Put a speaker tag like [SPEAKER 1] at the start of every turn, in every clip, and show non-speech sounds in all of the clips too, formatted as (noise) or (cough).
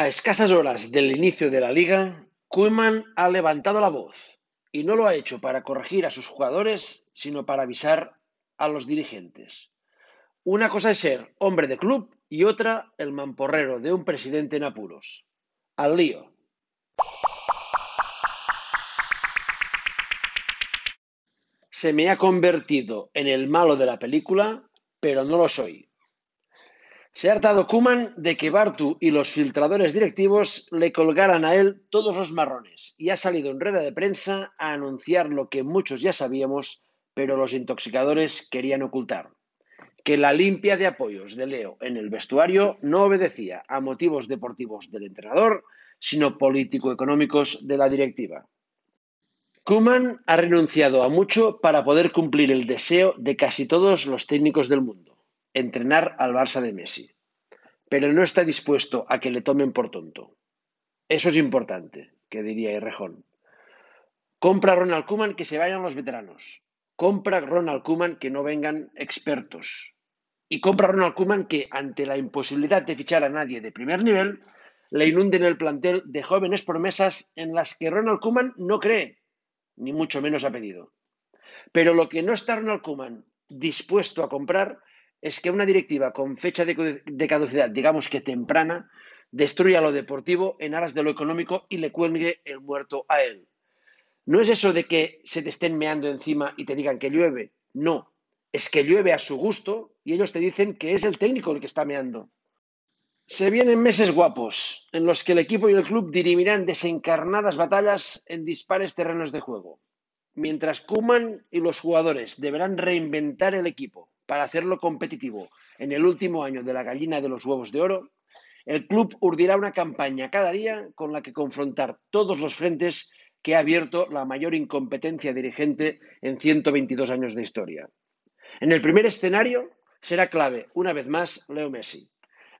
[SPEAKER 1] A escasas horas del inicio de la liga, Koeman ha levantado la voz y no lo ha hecho para corregir a sus jugadores, sino para avisar a los dirigentes. Una cosa es ser hombre de club y otra el mamporrero de un presidente en apuros. Al lío. Se me ha convertido en el malo de la película, pero no lo soy. Se ha hartado Kuman de que Bartu y los filtradores directivos le colgaran a él todos los marrones y ha salido en rueda de prensa a anunciar lo que muchos ya sabíamos, pero los intoxicadores querían ocultar. Que la limpia de apoyos de Leo en el vestuario no obedecía a motivos deportivos del entrenador, sino político-económicos de la directiva. Kuman ha renunciado a mucho para poder cumplir el deseo de casi todos los técnicos del mundo entrenar al Barça de Messi, pero no está dispuesto a que le tomen por tonto. Eso es importante, que diría Errejón. Compra Ronald Kuman que se vayan los veteranos. Compra Ronald Kuman que no vengan expertos. Y compra Ronald Kuman que, ante la imposibilidad de fichar a nadie de primer nivel, le inunden el plantel de jóvenes promesas en las que Ronald Kuman no cree, ni mucho menos ha pedido. Pero lo que no está Ronald Kuman dispuesto a comprar es que una directiva con fecha de caducidad, digamos que temprana, destruya lo deportivo en aras de lo económico y le cuelgue el muerto a él. No es eso de que se te estén meando encima y te digan que llueve. No, es que llueve a su gusto y ellos te dicen que es el técnico el que está meando. Se vienen meses guapos en los que el equipo y el club dirimirán desencarnadas batallas en dispares terrenos de juego. Mientras Kuman y los jugadores deberán reinventar el equipo, para hacerlo competitivo en el último año de la gallina de los huevos de oro, el club urdirá una campaña cada día con la que confrontar todos los frentes que ha abierto la mayor incompetencia dirigente en 122 años de historia. En el primer escenario será clave, una vez más, Leo Messi.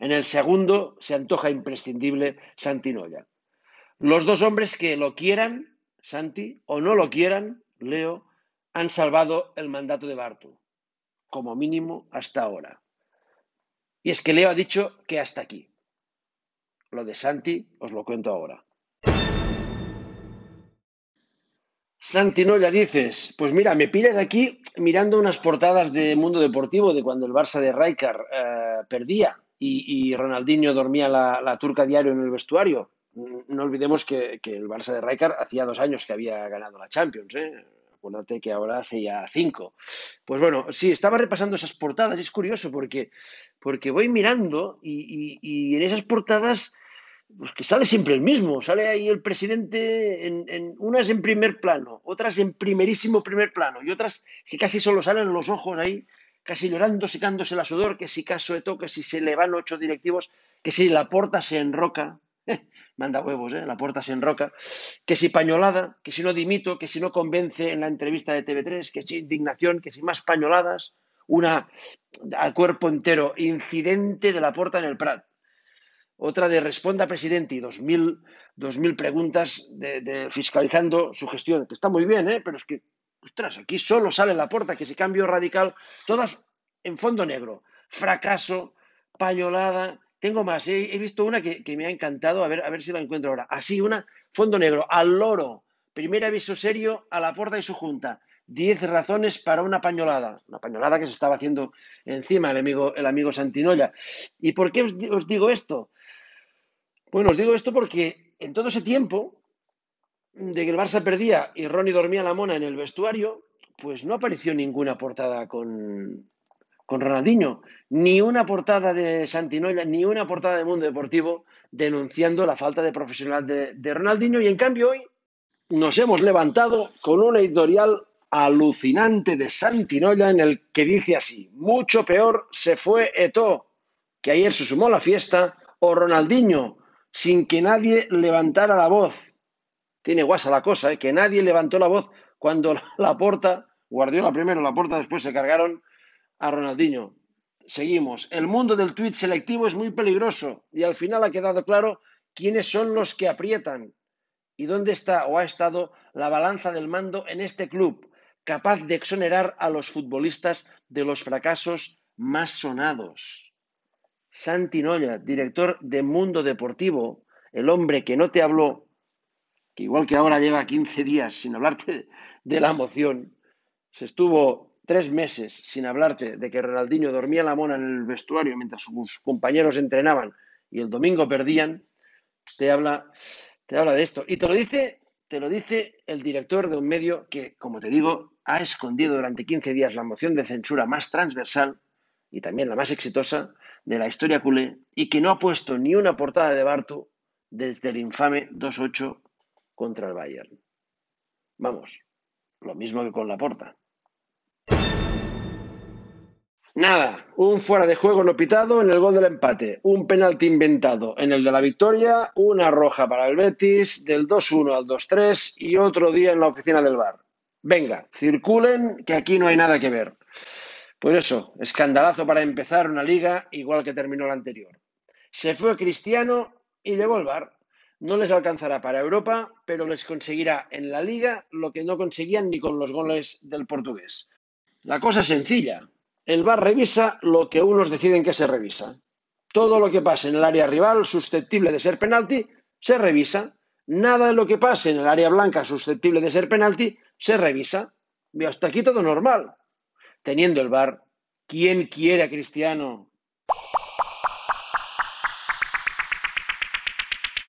[SPEAKER 1] En el segundo se antoja imprescindible Santi Noya. Los dos hombres que lo quieran, Santi, o no lo quieran, Leo, han salvado el mandato de Bartu como mínimo hasta ahora. Y es que Leo ha dicho que hasta aquí. Lo de Santi os lo cuento ahora. Santi, no ya dices, pues mira, me pillas aquí mirando unas portadas de Mundo Deportivo de cuando el Barça de Rijkaard eh, perdía y, Ronaldinho dormía la, turca diario en el vestuario. No olvidemos que, el Barça de Rijkaard hacía dos años que había ganado la Champions. ¿eh? Acuérdate que ahora hace ya cinco. Pues bueno, sí, estaba repasando esas portadas y es curioso porque, porque voy mirando y, en esas portadas pues que sale siempre el mismo, sale ahí el presidente en, unas en primer plano, otras en primerísimo primer plano y otras que casi solo salen los ojos ahí, casi llorando, secándose la sudor, que si caso de toque, si se le van ocho directivos, que si la porta se enroca, (laughs) manda huevos, ¿eh? la puerta se enroca, que si pañolada, que si no dimito, que si no convence en la entrevista de TV3, que si indignación, que si más pañoladas, una al cuerpo entero, incidente de la puerta en el Prat. Otra de responda presidente y dos mil, preguntas de, fiscalizando su gestión, que está muy bien, ¿eh? pero es que, ostras, aquí solo sale la puerta, que si cambio radical, todas en fondo negro, fracaso, pañolada, tengo más, he, visto una que, me ha encantado, a ver, a ver si la encuentro ahora. Así, una, fondo negro, al loro, primer aviso serio a la puerta y su junta. Diez razones para una pañolada. Una pañolada que se estaba haciendo encima el amigo, el amigo Santinoya. ¿Y por qué os, os digo esto? Bueno, os digo esto porque en todo ese tiempo de que el Barça perdía y Ronnie dormía la mona en el vestuario, pues no apareció ninguna portada con, con Ronaldinho, ni una portada de Santinoya, ni una portada de Mundo Deportivo denunciando la falta de profesionalidad de, Ronaldinho y en cambio hoy nos hemos levantado con una editorial alucinante de Santinoya en el que dice así, mucho peor se fue Eto, que ayer se sumó a la fiesta, o Ronaldinho, sin que nadie levantara la voz. Tiene guasa la cosa, ¿eh? que nadie levantó la voz cuando la porta, Guardiola primero, la porta después se cargaron a Ronaldinho. Seguimos. El mundo del tuit selectivo es muy peligroso y al final ha quedado claro quiénes son los que aprietan y dónde está o ha estado la balanza del mando en este club, capaz de exonerar a los futbolistas de los fracasos más sonados. Santi Noya, director de Mundo Deportivo, el hombre que no te habló, que igual que ahora lleva 15 días sin hablarte de la moción, se estuvo tres meses sin hablarte de que Ronaldinho dormía la mona en el vestuario mientras sus compañeros entrenaban y el domingo perdían, te habla, te habla de esto. Y te lo dice, te lo dice el director de un medio que, como te digo, ha escondido durante 15 días la moción de censura más transversal y también la más exitosa de la historia culé y que no ha puesto ni una portada de Bartu desde el infame 2-8 contra el Bayern. Vamos, lo mismo que con la Nada, un fuera de juego no pitado en el gol del empate, un penalti inventado en el de la victoria, una roja para el Betis, del 2-1 al 2-3 y otro día en la oficina del bar. Venga, circulen, que aquí no hay nada que ver. Pues eso, escandalazo para empezar una liga igual que terminó la anterior. Se fue Cristiano y llevó el. No les alcanzará para Europa, pero les conseguirá en la liga lo que no conseguían ni con los goles del portugués. La cosa es sencilla. El bar revisa lo que unos deciden que se revisa. Todo lo que pase en el área rival susceptible de ser penalti se revisa. Nada de lo que pase en el área blanca susceptible de ser penalti se revisa. Y hasta aquí todo normal. Teniendo el bar, ¿quién quiere a Cristiano